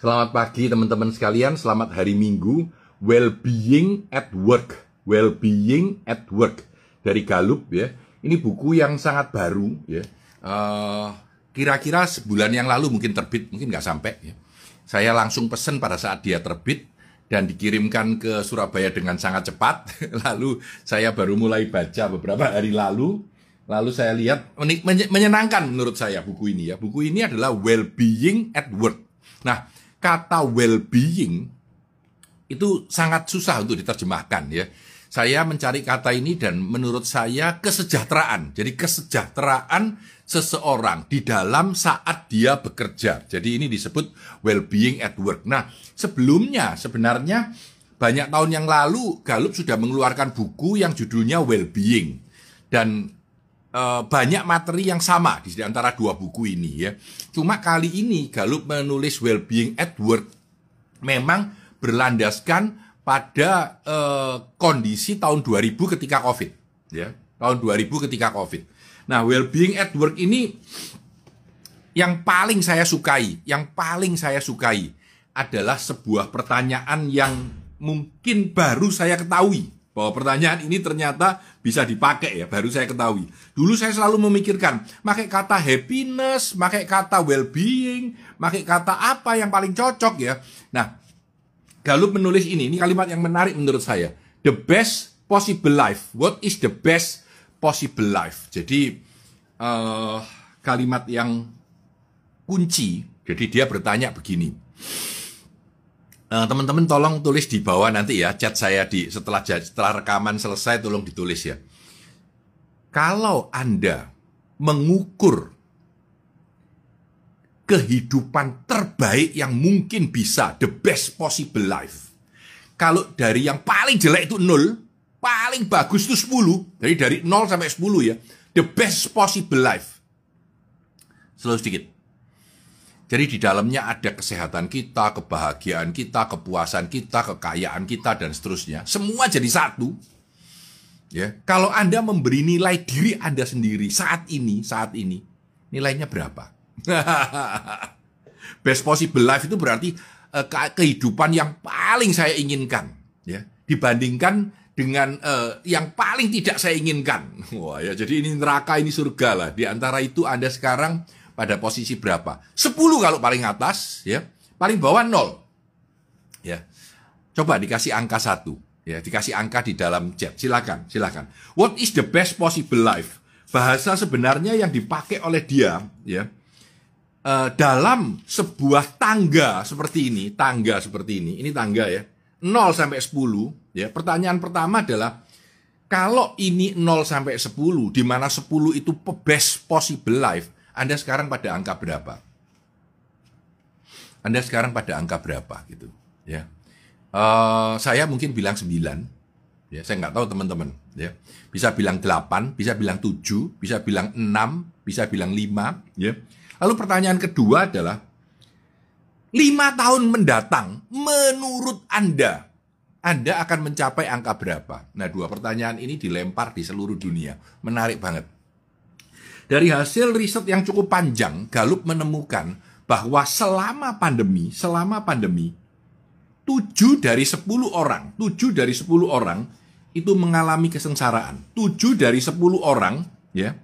Selamat pagi teman-teman sekalian, selamat hari Minggu. Well-being at work, well-being at work dari Galup ya. Ini buku yang sangat baru ya. Uh, kira-kira sebulan yang lalu mungkin terbit, mungkin nggak sampai ya. Saya langsung pesen pada saat dia terbit dan dikirimkan ke Surabaya dengan sangat cepat. lalu saya baru mulai baca beberapa hari lalu. Lalu saya lihat menyenangkan menurut saya buku ini ya. Buku ini adalah well-being at work. Nah, kata well-being itu sangat susah untuk diterjemahkan ya. Saya mencari kata ini dan menurut saya kesejahteraan. Jadi kesejahteraan seseorang di dalam saat dia bekerja. Jadi ini disebut well-being at work. Nah, sebelumnya sebenarnya banyak tahun yang lalu Galup sudah mengeluarkan buku yang judulnya well-being. Dan uh, banyak materi yang sama di antara dua buku ini ya. Cuma kali ini Galup menulis well-being at work memang berlandaskan pada uh, kondisi tahun 2000 ketika Covid ya. Tahun 2000 ketika Covid. Nah, well-being at work ini yang paling saya sukai, yang paling saya sukai adalah sebuah pertanyaan yang mungkin baru saya ketahui bahwa pertanyaan ini ternyata bisa dipakai ya, baru saya ketahui. Dulu saya selalu memikirkan, pakai kata happiness, pakai kata well-being, pakai kata apa yang paling cocok ya. Nah, Galup menulis ini, ini kalimat yang menarik menurut saya. The best possible life. What is the best possible life? Jadi, uh, kalimat yang kunci, jadi dia bertanya begini Eh, teman-teman tolong tulis di bawah nanti ya chat saya di setelah setelah rekaman selesai tolong ditulis ya. Kalau Anda mengukur kehidupan terbaik yang mungkin bisa, the best possible life. Kalau dari yang paling jelek itu nol, paling bagus itu 10. Jadi dari 0 sampai 10 ya. The best possible life. Selalu sedikit. Jadi di dalamnya ada kesehatan kita, kebahagiaan kita, kepuasan kita, kekayaan kita dan seterusnya. Semua jadi satu. Ya, kalau Anda memberi nilai diri Anda sendiri saat ini, saat ini, nilainya berapa? Best possible life itu berarti uh, kehidupan yang paling saya inginkan, ya, dibandingkan dengan uh, yang paling tidak saya inginkan. Wah ya, jadi ini neraka, ini surga lah. Di antara itu Anda sekarang pada posisi berapa? 10 kalau paling atas, ya. Paling bawah 0. Ya. Coba dikasih angka satu, ya, dikasih angka di dalam chat. Silakan, silakan. What is the best possible life? Bahasa sebenarnya yang dipakai oleh dia, ya. Uh, dalam sebuah tangga seperti ini, tangga seperti ini, ini tangga ya. 0 sampai 10, ya. Pertanyaan pertama adalah kalau ini 0 sampai 10 di mana 10 itu best possible life, anda sekarang pada angka berapa? Anda sekarang pada angka berapa gitu, ya? Uh, saya mungkin bilang 9, ya. Saya nggak tahu teman-teman, ya. Bisa bilang 8, bisa bilang 7, bisa bilang 6, bisa bilang 5, ya. Lalu pertanyaan kedua adalah, lima tahun mendatang, menurut Anda, Anda akan mencapai angka berapa? Nah, dua pertanyaan ini dilempar di seluruh dunia. Menarik banget. Dari hasil riset yang cukup panjang, Galup menemukan bahwa selama pandemi, selama pandemi, 7 dari 10 orang, 7 dari 10 orang itu mengalami kesengsaraan. 7 dari 10 orang ya.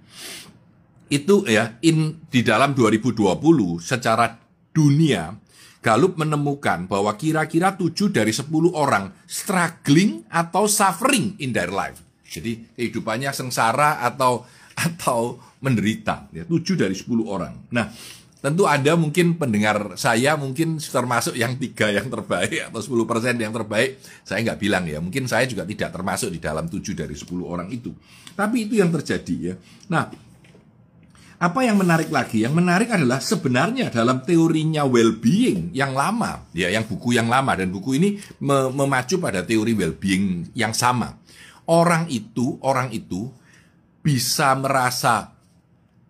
Itu ya in di dalam 2020 secara dunia Galup menemukan bahwa kira-kira 7 dari 10 orang struggling atau suffering in their life. Jadi kehidupannya sengsara atau atau menderita. Ya, 7 dari 10 orang. Nah, tentu ada mungkin pendengar saya mungkin termasuk yang tiga yang terbaik atau 10 persen yang terbaik. Saya nggak bilang ya, mungkin saya juga tidak termasuk di dalam 7 dari 10 orang itu. Tapi itu yang terjadi ya. Nah, apa yang menarik lagi? Yang menarik adalah sebenarnya dalam teorinya well-being yang lama, ya, yang buku yang lama dan buku ini memacu pada teori well-being yang sama. Orang itu, orang itu bisa merasa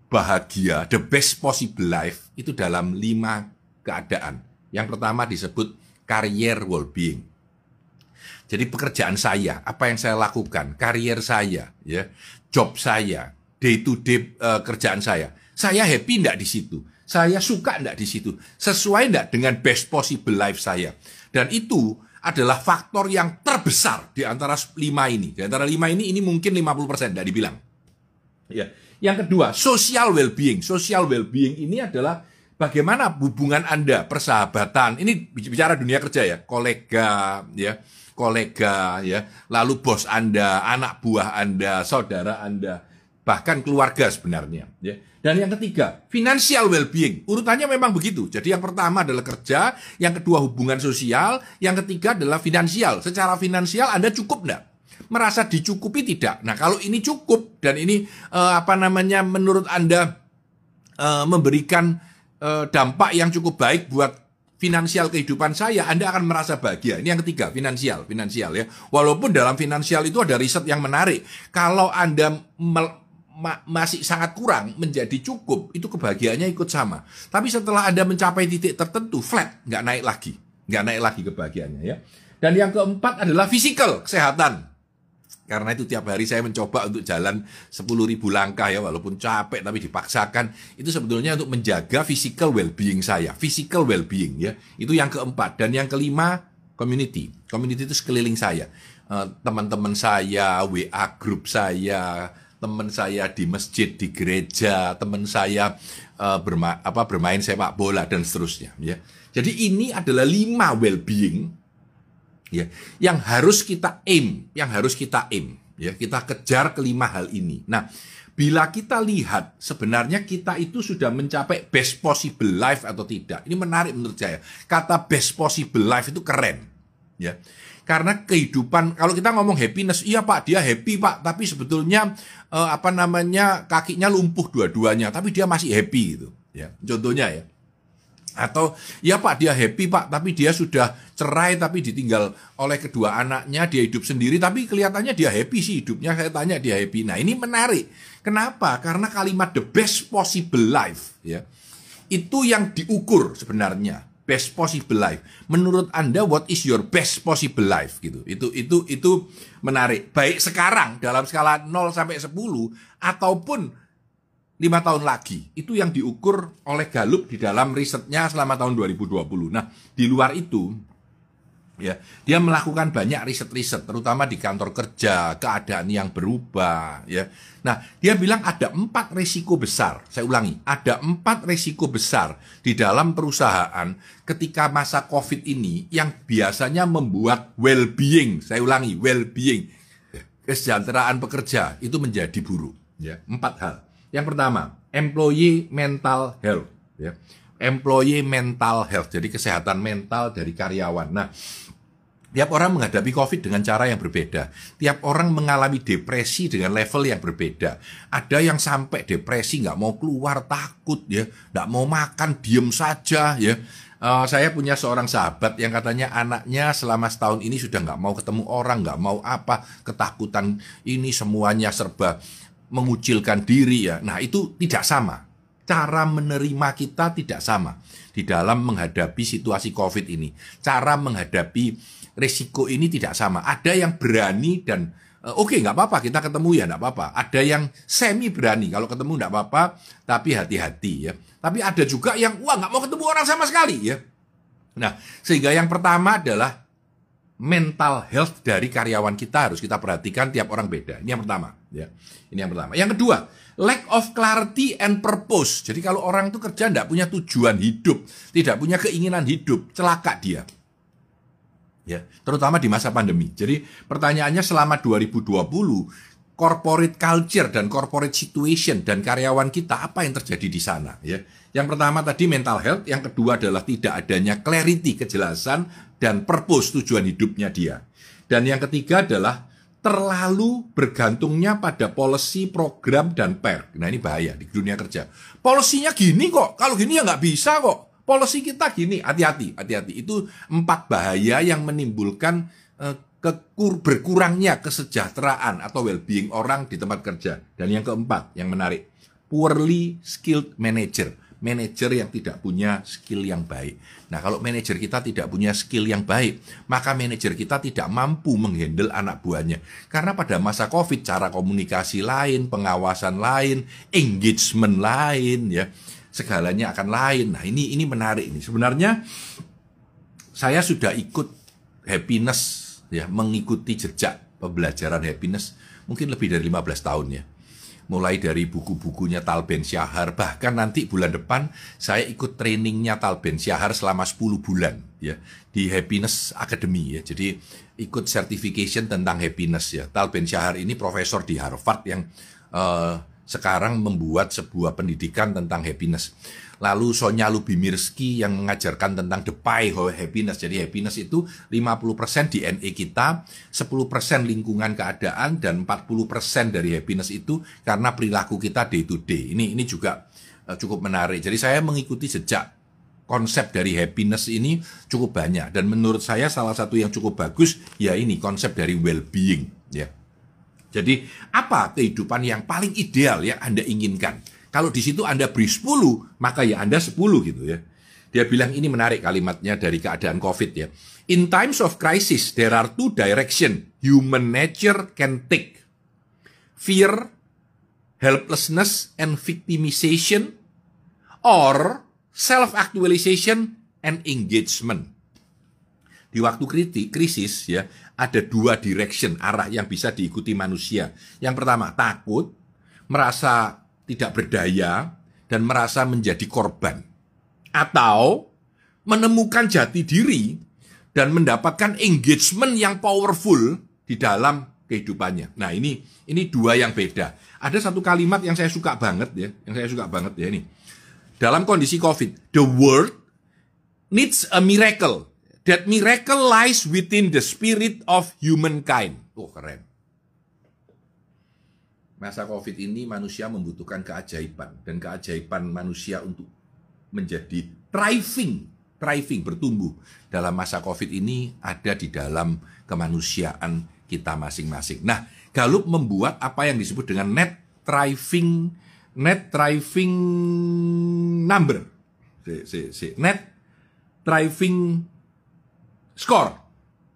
bahagia, the best possible life itu dalam lima keadaan. Yang pertama disebut career well-being. Jadi pekerjaan saya, apa yang saya lakukan, karier saya, ya, job saya, day to day uh, kerjaan saya, saya happy enggak di situ? Saya suka enggak di situ? Sesuai enggak dengan best possible life saya? Dan itu adalah faktor yang terbesar di antara lima ini. Di antara lima ini, ini mungkin 50% enggak dibilang. Ya. Yang kedua, social well-being. Social well-being ini adalah bagaimana hubungan Anda, persahabatan. Ini bicara dunia kerja ya, kolega, ya, kolega, ya, lalu bos Anda, anak buah Anda, saudara Anda, bahkan keluarga sebenarnya. Ya. Dan yang ketiga, financial well-being. Urutannya memang begitu. Jadi yang pertama adalah kerja, yang kedua hubungan sosial, yang ketiga adalah finansial. Secara finansial Anda cukup enggak? Merasa dicukupi tidak? Nah, kalau ini cukup dan ini uh, apa namanya menurut Anda uh, memberikan uh, dampak yang cukup baik buat finansial kehidupan saya, Anda akan merasa bahagia. Ini yang ketiga, finansial, finansial ya. Walaupun dalam finansial itu ada riset yang menarik. Kalau Anda ma masih sangat kurang menjadi cukup, itu kebahagiaannya ikut sama. Tapi setelah Anda mencapai titik tertentu, flat, nggak naik lagi. Nggak naik lagi kebahagiaannya ya. Dan yang keempat adalah fisikal, kesehatan. Karena itu tiap hari saya mencoba untuk jalan 10 ribu langkah ya, walaupun capek tapi dipaksakan. Itu sebetulnya untuk menjaga physical well-being saya. Physical well-being ya. Itu yang keempat. Dan yang kelima, community. Community itu sekeliling saya. Eh, teman-teman saya, WA group saya, teman saya di masjid, di gereja, teman saya uh, berma apa, bermain sepak bola dan seterusnya. Ya. Jadi ini adalah lima well-being ya, yang harus kita aim, yang harus kita aim, ya. Kita kejar kelima hal ini. Nah, bila kita lihat sebenarnya kita itu sudah mencapai best possible life atau tidak, ini menarik menurut saya. Kata best possible life itu keren, ya. Karena kehidupan kalau kita ngomong happiness iya pak dia happy pak. Tapi sebetulnya eh, apa namanya kakinya lumpuh dua-duanya tapi dia masih happy gitu ya. Contohnya ya atau ya pak dia happy pak tapi dia sudah cerai tapi ditinggal oleh kedua anaknya dia hidup sendiri tapi kelihatannya dia happy sih hidupnya saya tanya dia happy nah ini menarik kenapa karena kalimat the best possible life ya itu yang diukur sebenarnya best possible life. Menurut Anda what is your best possible life gitu. Itu itu itu menarik. Baik sekarang dalam skala 0 sampai 10 ataupun lima tahun lagi. Itu yang diukur oleh Gallup di dalam risetnya selama tahun 2020. Nah, di luar itu ya dia melakukan banyak riset-riset terutama di kantor kerja keadaan yang berubah ya nah dia bilang ada empat risiko besar saya ulangi ada empat risiko besar di dalam perusahaan ketika masa covid ini yang biasanya membuat well-being saya ulangi well-being kesejahteraan pekerja itu menjadi buruk ya empat hal yang pertama employee mental health ya employee mental health jadi kesehatan mental dari karyawan nah Tiap orang menghadapi COVID dengan cara yang berbeda. Tiap orang mengalami depresi dengan level yang berbeda. Ada yang sampai depresi nggak mau keluar takut ya, nggak mau makan diem saja ya. Uh, saya punya seorang sahabat yang katanya anaknya selama setahun ini sudah nggak mau ketemu orang, nggak mau apa, ketakutan ini semuanya serba mengucilkan diri ya. Nah itu tidak sama. Cara menerima kita tidak sama di dalam menghadapi situasi COVID ini. Cara menghadapi risiko ini tidak sama. Ada yang berani dan uh, oke okay, nggak apa-apa kita ketemu ya nggak apa-apa. Ada yang semi berani kalau ketemu nggak apa-apa tapi hati-hati ya. Tapi ada juga yang wah nggak mau ketemu orang sama sekali ya. Nah sehingga yang pertama adalah mental health dari karyawan kita harus kita perhatikan tiap orang beda. Ini yang pertama ya. Ini yang pertama. Yang kedua lack of clarity and purpose. Jadi kalau orang itu kerja tidak punya tujuan hidup, tidak punya keinginan hidup, celaka dia ya, terutama di masa pandemi. Jadi pertanyaannya selama 2020 corporate culture dan corporate situation dan karyawan kita apa yang terjadi di sana ya. Yang pertama tadi mental health, yang kedua adalah tidak adanya clarity, kejelasan dan purpose tujuan hidupnya dia. Dan yang ketiga adalah terlalu bergantungnya pada policy, program, dan per. Nah ini bahaya di dunia kerja. Polisinya gini kok, kalau gini ya nggak bisa kok. Policy kita gini, hati-hati, hati-hati. Itu empat bahaya yang menimbulkan uh, kekur, berkurangnya kesejahteraan atau well-being orang di tempat kerja. Dan yang keempat, yang menarik, poorly skilled manager. Manager yang tidak punya skill yang baik. Nah, kalau manajer kita tidak punya skill yang baik, maka manajer kita tidak mampu menghandle anak buahnya. Karena pada masa COVID, cara komunikasi lain, pengawasan lain, engagement lain, ya segalanya akan lain. Nah, ini ini menarik ini. Sebenarnya saya sudah ikut happiness ya, mengikuti jejak pembelajaran happiness mungkin lebih dari 15 tahun ya mulai dari buku-bukunya Tal Ben Syahar. Bahkan nanti bulan depan saya ikut trainingnya Tal Ben Syahar selama 10 bulan ya di Happiness Academy ya. Jadi ikut certification tentang happiness ya. Tal Ben Syahar ini profesor di Harvard yang uh, sekarang membuat sebuah pendidikan tentang happiness Lalu Sonya Lubimirski yang mengajarkan tentang the pie of happiness. Jadi happiness itu 50% DNA kita, 10% lingkungan keadaan, dan 40% dari happiness itu karena perilaku kita day to day. Ini ini juga uh, cukup menarik. Jadi saya mengikuti sejak konsep dari happiness ini cukup banyak. Dan menurut saya salah satu yang cukup bagus ya ini konsep dari well-being. Ya. Jadi apa kehidupan yang paling ideal yang Anda inginkan? Kalau di situ Anda beri 10, maka ya Anda 10 gitu ya. Dia bilang ini menarik kalimatnya dari keadaan COVID ya. In times of crisis, there are two direction human nature can take. Fear, helplessness, and victimization, or self-actualization and engagement. Di waktu kritik, krisis ya, ada dua direction, arah yang bisa diikuti manusia. Yang pertama, takut, merasa tidak berdaya, dan merasa menjadi korban. Atau menemukan jati diri dan mendapatkan engagement yang powerful di dalam kehidupannya. Nah ini ini dua yang beda. Ada satu kalimat yang saya suka banget ya, yang saya suka banget ya ini. Dalam kondisi COVID, the world needs a miracle. That miracle lies within the spirit of humankind. Oh keren masa COVID ini manusia membutuhkan keajaiban dan keajaiban manusia untuk menjadi thriving, thriving bertumbuh dalam masa COVID ini ada di dalam kemanusiaan kita masing-masing. Nah, Galup membuat apa yang disebut dengan net thriving net thriving number. Si, si, si. Net thriving score.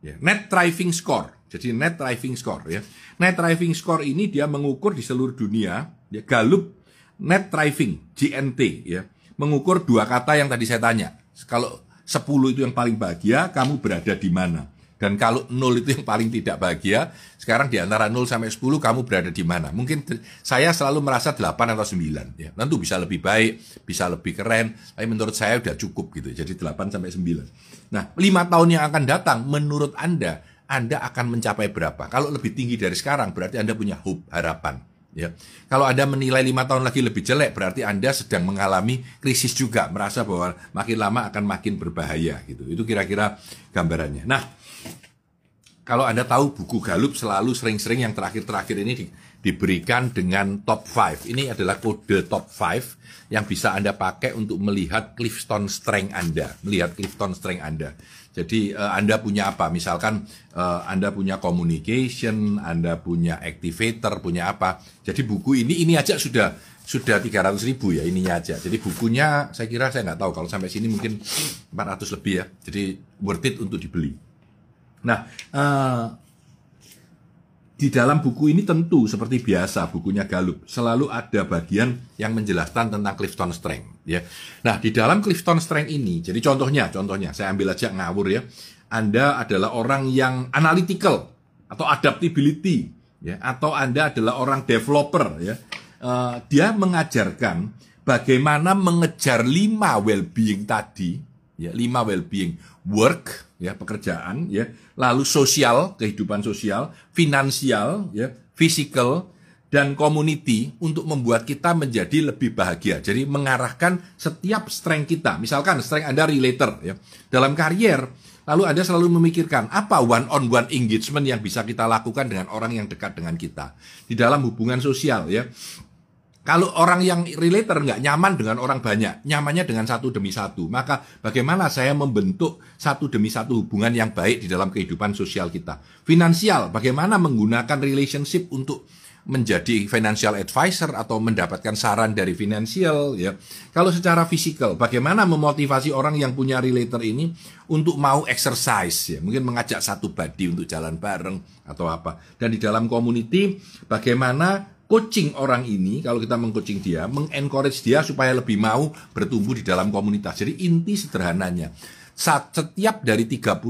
Ya, net thriving score. Jadi net thriving score ya. Net thriving score ini dia mengukur di seluruh dunia ya Gallup net thriving GNT ya. Mengukur dua kata yang tadi saya tanya. Kalau 10 itu yang paling bahagia, kamu berada di mana? Dan kalau 0 itu yang paling tidak bahagia, sekarang di antara 0 sampai 10 kamu berada di mana? Mungkin saya selalu merasa 8 atau 9 ya. Tentu bisa lebih baik, bisa lebih keren, tapi menurut saya udah cukup gitu. Jadi 8 sampai 9. Nah, 5 tahun yang akan datang menurut Anda anda akan mencapai berapa. Kalau lebih tinggi dari sekarang, berarti Anda punya hope, harapan. Ya. Kalau Anda menilai lima tahun lagi lebih jelek, berarti Anda sedang mengalami krisis juga, merasa bahwa makin lama akan makin berbahaya. gitu. Itu kira-kira gambarannya. Nah, kalau Anda tahu buku Galup selalu sering-sering yang terakhir-terakhir ini di, diberikan dengan top 5. Ini adalah kode top 5 yang bisa Anda pakai untuk melihat Clifton Strength Anda, melihat Clifton Strength Anda. Jadi uh, Anda punya apa? Misalkan uh, Anda punya communication, Anda punya activator, punya apa? Jadi buku ini ini aja sudah sudah 300 ribu ya ininya aja. Jadi bukunya saya kira saya nggak tahu kalau sampai sini mungkin 400 lebih ya. Jadi worth it untuk dibeli. Nah, uh, di dalam buku ini tentu seperti biasa bukunya Galup selalu ada bagian yang menjelaskan tentang Clifton Strength ya. Nah, di dalam Clifton Strength ini jadi contohnya contohnya saya ambil aja ngawur ya. Anda adalah orang yang analytical atau adaptability ya atau Anda adalah orang developer ya. Uh, dia mengajarkan bagaimana mengejar lima well-being tadi ya, lima well-being work ya pekerjaan ya lalu sosial kehidupan sosial finansial ya physical dan community untuk membuat kita menjadi lebih bahagia. Jadi mengarahkan setiap strength kita. Misalkan strength Anda relator ya. Dalam karier, lalu Anda selalu memikirkan apa one on one engagement yang bisa kita lakukan dengan orang yang dekat dengan kita. Di dalam hubungan sosial ya. Kalau orang yang relator nggak nyaman dengan orang banyak, nyamannya dengan satu demi satu, maka bagaimana saya membentuk satu demi satu hubungan yang baik di dalam kehidupan sosial kita? Finansial, bagaimana menggunakan relationship untuk menjadi financial advisor atau mendapatkan saran dari finansial ya. Kalau secara fisikal, bagaimana memotivasi orang yang punya relator ini untuk mau exercise ya, mungkin mengajak satu body untuk jalan bareng atau apa. Dan di dalam community bagaimana coaching orang ini, kalau kita mengcoaching dia, mengencourage dia supaya lebih mau bertumbuh di dalam komunitas. Jadi inti sederhananya, saat setiap dari 34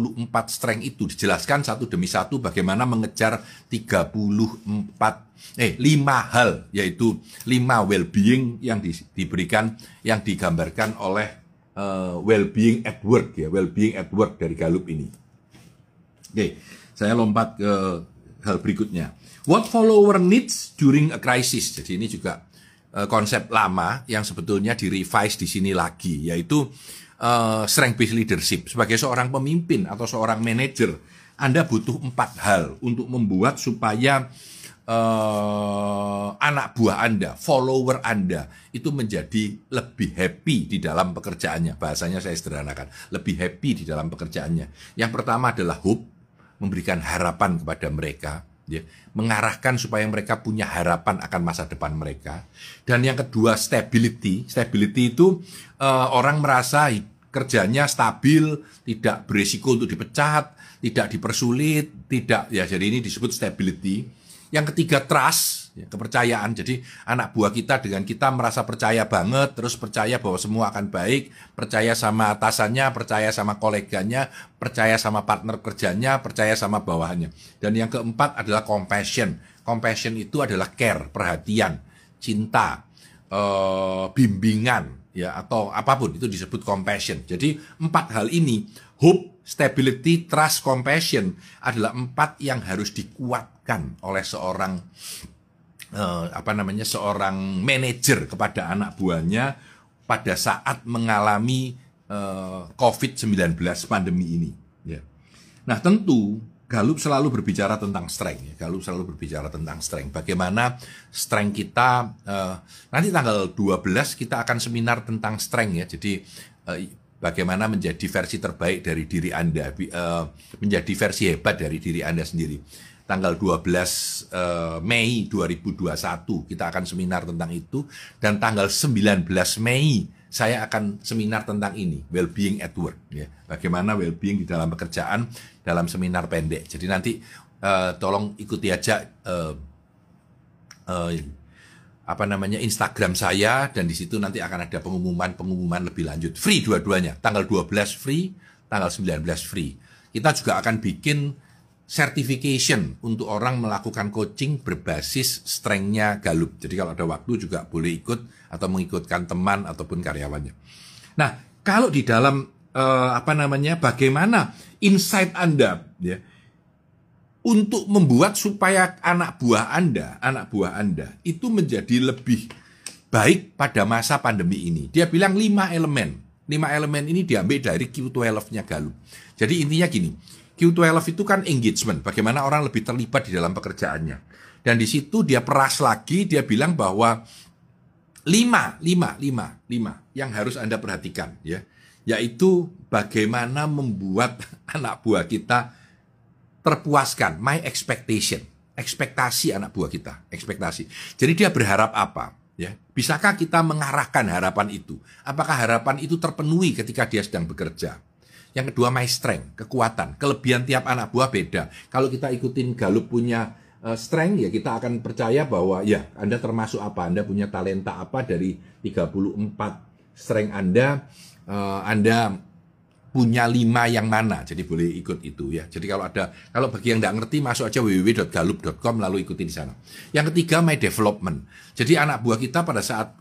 strength itu dijelaskan satu demi satu bagaimana mengejar 34 eh 5 hal yaitu 5 well-being yang di, diberikan yang digambarkan oleh uh, well-being at work ya, well-being at work dari Gallup ini. Oke, saya lompat ke hal berikutnya. What follower needs during a crisis. Jadi ini juga uh, konsep lama yang sebetulnya di revise di sini lagi, yaitu uh, strength based leadership. Sebagai seorang pemimpin atau seorang manajer, Anda butuh empat hal untuk membuat supaya uh, anak buah Anda, follower Anda itu menjadi lebih happy di dalam pekerjaannya. Bahasanya saya sederhanakan, lebih happy di dalam pekerjaannya. Yang pertama adalah hope, memberikan harapan kepada mereka ya, mengarahkan supaya mereka punya harapan akan masa depan mereka. Dan yang kedua stability, stability itu uh, orang merasa kerjanya stabil, tidak berisiko untuk dipecat, tidak dipersulit, tidak ya jadi ini disebut stability. Yang ketiga trust, ya, kepercayaan. Jadi anak buah kita dengan kita merasa percaya banget, terus percaya bahwa semua akan baik, percaya sama atasannya, percaya sama koleganya, percaya sama partner kerjanya, percaya sama bawahannya. Dan yang keempat adalah compassion. Compassion itu adalah care, perhatian, cinta, eh, bimbingan, ya atau apa pun itu disebut compassion. Jadi empat hal ini hope, stability, trust, compassion adalah empat yang harus dikuatkan oleh seorang uh, apa namanya seorang manajer kepada anak buahnya pada saat mengalami eh, COVID-19 pandemi ini. Ya. Nah tentu Galup selalu berbicara tentang strength. Ya. Galup selalu berbicara tentang strength. Bagaimana strength kita uh, nanti tanggal 12 kita akan seminar tentang strength ya. Jadi uh, bagaimana menjadi versi terbaik dari diri Anda, uh, menjadi versi hebat dari diri Anda sendiri tanggal 12 uh, eh, Mei 2021 kita akan seminar tentang itu. Dan tanggal 19 Mei saya akan seminar tentang ini well-being at work ya. Bagaimana well-being di dalam pekerjaan dalam seminar pendek. Jadi nanti uh, tolong ikuti aja uh, uh, apa namanya Instagram saya. Dan di situ nanti akan ada pengumuman-pengumuman lebih lanjut. Free dua-duanya. Tanggal 12 free tanggal 19 free. Kita juga akan bikin certification untuk orang melakukan coaching berbasis strength-nya Galup. Jadi kalau ada waktu juga boleh ikut atau mengikutkan teman ataupun karyawannya. Nah, kalau di dalam uh, apa namanya bagaimana insight Anda ya untuk membuat supaya anak buah Anda, anak buah Anda itu menjadi lebih baik pada masa pandemi ini. Dia bilang lima elemen. Lima elemen ini diambil dari Q12-nya Galup. Jadi intinya gini, Q12 itu kan engagement, bagaimana orang lebih terlibat di dalam pekerjaannya. Dan di situ dia peras lagi, dia bilang bahwa lima, lima, lima, lima yang harus Anda perhatikan ya. Yaitu bagaimana membuat anak buah kita terpuaskan, my expectation, ekspektasi anak buah kita, ekspektasi. Jadi dia berharap apa? Ya, bisakah kita mengarahkan harapan itu? Apakah harapan itu terpenuhi ketika dia sedang bekerja? Yang kedua my strength, kekuatan. Kelebihan tiap anak buah beda. Kalau kita ikutin Galup punya uh, strength ya kita akan percaya bahwa ya Anda termasuk apa, Anda punya talenta apa dari 34 strength Anda, uh, Anda punya lima yang mana, jadi boleh ikut itu ya. Jadi kalau ada, kalau bagi yang tidak ngerti masuk aja www.galup.com lalu ikuti di sana. Yang ketiga my development. Jadi anak buah kita pada saat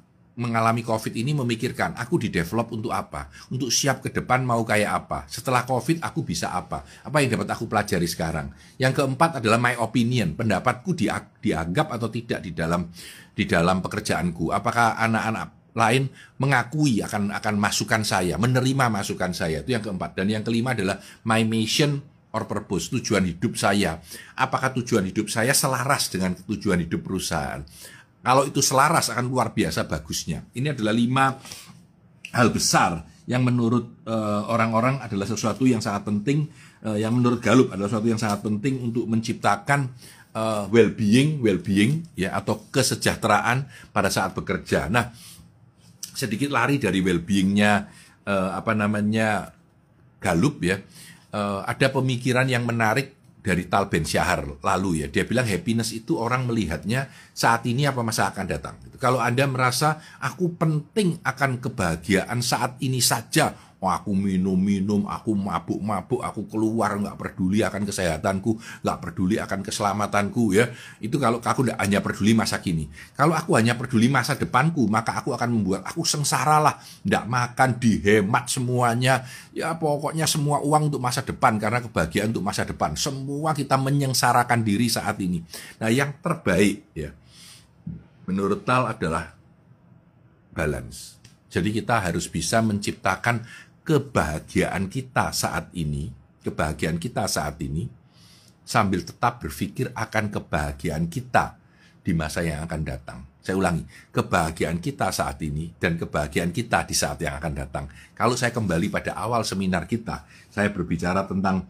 mengalami COVID ini memikirkan, aku di develop untuk apa? Untuk siap ke depan mau kayak apa? Setelah COVID aku bisa apa? Apa yang dapat aku pelajari sekarang? Yang keempat adalah my opinion, pendapatku dianggap atau tidak di dalam di dalam pekerjaanku. Apakah anak-anak lain mengakui akan akan masukan saya, menerima masukan saya. Itu yang keempat. Dan yang kelima adalah my mission or purpose, tujuan hidup saya. Apakah tujuan hidup saya selaras dengan tujuan hidup perusahaan? Kalau itu selaras akan luar biasa bagusnya. Ini adalah lima hal besar yang menurut eh, orang-orang uh, adalah sesuatu yang sangat penting, uh, yang menurut Galup adalah sesuatu yang sangat penting untuk menciptakan uh, well-being, well-being ya atau kesejahteraan pada saat bekerja. Nah, sedikit lari dari well-beingnya uh, apa namanya Galup ya, uh, ada pemikiran yang menarik dari Tal Ben Syahar lalu ya. Dia bilang happiness itu orang melihatnya saat ini apa masa akan datang. Kalau Anda merasa aku penting akan kebahagiaan saat ini saja, oh, aku minum-minum, aku mabuk-mabuk, aku keluar nggak peduli akan kesehatanku, nggak peduli akan keselamatanku ya. Itu kalau aku tidak hanya peduli masa kini. Kalau aku hanya peduli masa depanku, maka aku akan membuat aku sengsara lah, nggak makan, dihemat semuanya. Ya pokoknya semua uang untuk masa depan karena kebahagiaan untuk masa depan. Semua kita menyengsarakan diri saat ini. Nah yang terbaik ya menurut Tal adalah balance. Jadi kita harus bisa menciptakan kebahagiaan kita saat ini, kebahagiaan kita saat ini, sambil tetap berpikir akan kebahagiaan kita di masa yang akan datang. Saya ulangi, kebahagiaan kita saat ini dan kebahagiaan kita di saat yang akan datang. Kalau saya kembali pada awal seminar kita, saya berbicara tentang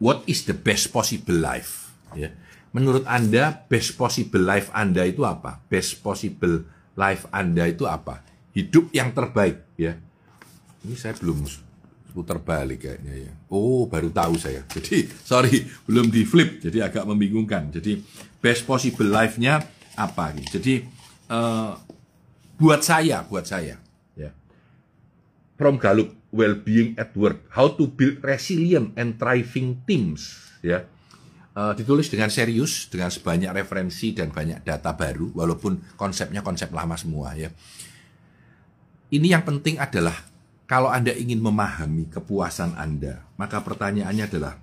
what is the best possible life. Ya. Menurut Anda, best possible life Anda itu apa? Best possible life Anda itu apa? Hidup yang terbaik, ya. Ini saya belum putar balik kayaknya ya. Oh, baru tahu saya. Jadi, sorry, belum di flip, jadi agak membingungkan. Jadi, best possible life-nya apa? Jadi, uh, buat saya, buat saya, ya. From Gallup, well-being at work, how to build resilient and thriving teams, ya. Uh, ditulis dengan serius, dengan sebanyak referensi dan banyak data baru, walaupun konsepnya konsep lama semua ya. Ini yang penting adalah kalau Anda ingin memahami kepuasan Anda, maka pertanyaannya adalah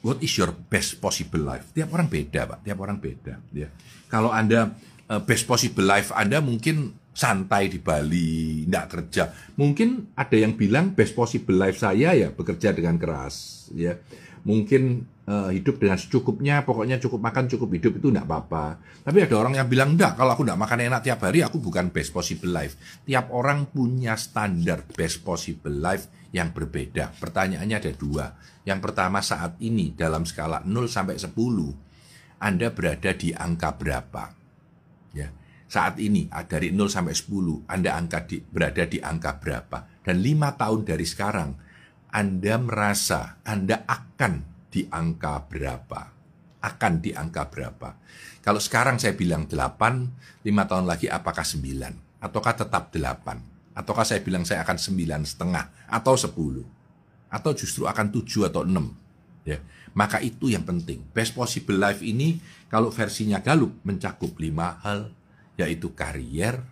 what is your best possible life? Tiap orang beda, Pak. Tiap orang beda, ya. Kalau Anda uh, best possible life Anda mungkin santai di Bali, tidak kerja. Mungkin ada yang bilang best possible life saya ya bekerja dengan keras, ya. Mungkin uh, hidup dengan secukupnya, pokoknya cukup makan, cukup hidup itu enggak apa-apa. Tapi ada orang yang bilang, enggak, kalau aku enggak makan enak tiap hari, aku bukan best possible life. Tiap orang punya standar best possible life yang berbeda. Pertanyaannya ada dua. Yang pertama saat ini dalam skala 0 sampai 10, Anda berada di angka berapa? Ya. Saat ini dari 0 sampai 10, Anda angka di, berada di angka berapa? Dan lima tahun dari sekarang, Anda merasa Anda akan di angka berapa? Akan di angka berapa? Kalau sekarang saya bilang 8, 5 tahun lagi apakah 9? Ataukah tetap 8? Ataukah saya bilang saya akan 9 setengah atau 10? Atau justru akan 7 atau 6? Ya. Maka itu yang penting. Best possible life ini kalau versinya Galup mencakup 5 hal, yaitu karier,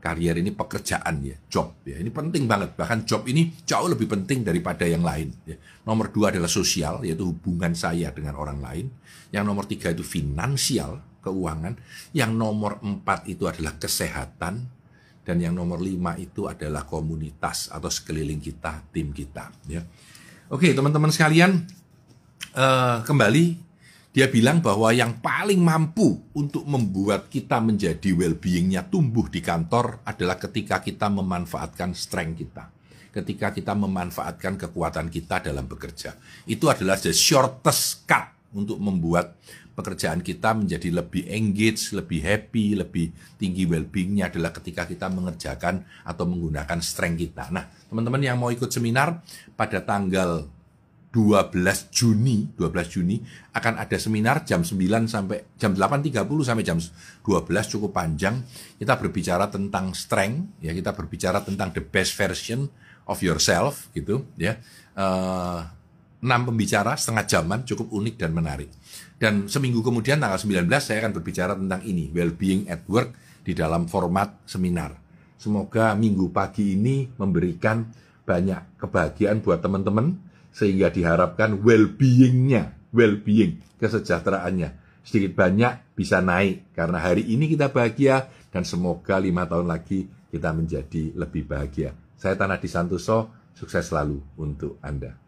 karier ini pekerjaan ya, job ya. Ini penting banget. Bahkan job ini jauh lebih penting daripada yang lain. Ya. Nomor dua adalah sosial, yaitu hubungan saya dengan orang lain. Yang nomor tiga itu finansial, keuangan. Yang nomor empat itu adalah kesehatan. Dan yang nomor lima itu adalah komunitas atau sekeliling kita, tim kita. Ya. Oke, teman-teman sekalian, uh, kembali dia bilang bahwa yang paling mampu untuk membuat kita menjadi well-beingnya tumbuh di kantor adalah ketika kita memanfaatkan strength kita. Ketika kita memanfaatkan kekuatan kita dalam bekerja. Itu adalah the shortest cut untuk membuat pekerjaan kita menjadi lebih engage, lebih happy, lebih tinggi well-beingnya adalah ketika kita mengerjakan atau menggunakan strength kita. Nah, teman-teman yang mau ikut seminar pada tanggal 12 Juni, 12 Juni akan ada seminar jam 9 sampai jam 8.30 sampai jam 12 cukup panjang. Kita berbicara tentang strength, ya kita berbicara tentang the best version of yourself gitu, ya. Uh, 6 pembicara setengah jaman cukup unik dan menarik. Dan seminggu kemudian tanggal 19 saya akan berbicara tentang ini, well-being at work di dalam format seminar. Semoga minggu pagi ini memberikan banyak kebahagiaan buat teman-teman sehingga diharapkan well-beingnya, well-being, kesejahteraannya sedikit banyak bisa naik karena hari ini kita bahagia dan semoga lima tahun lagi kita menjadi lebih bahagia. Saya Tanah Disantoso, sukses selalu untuk Anda.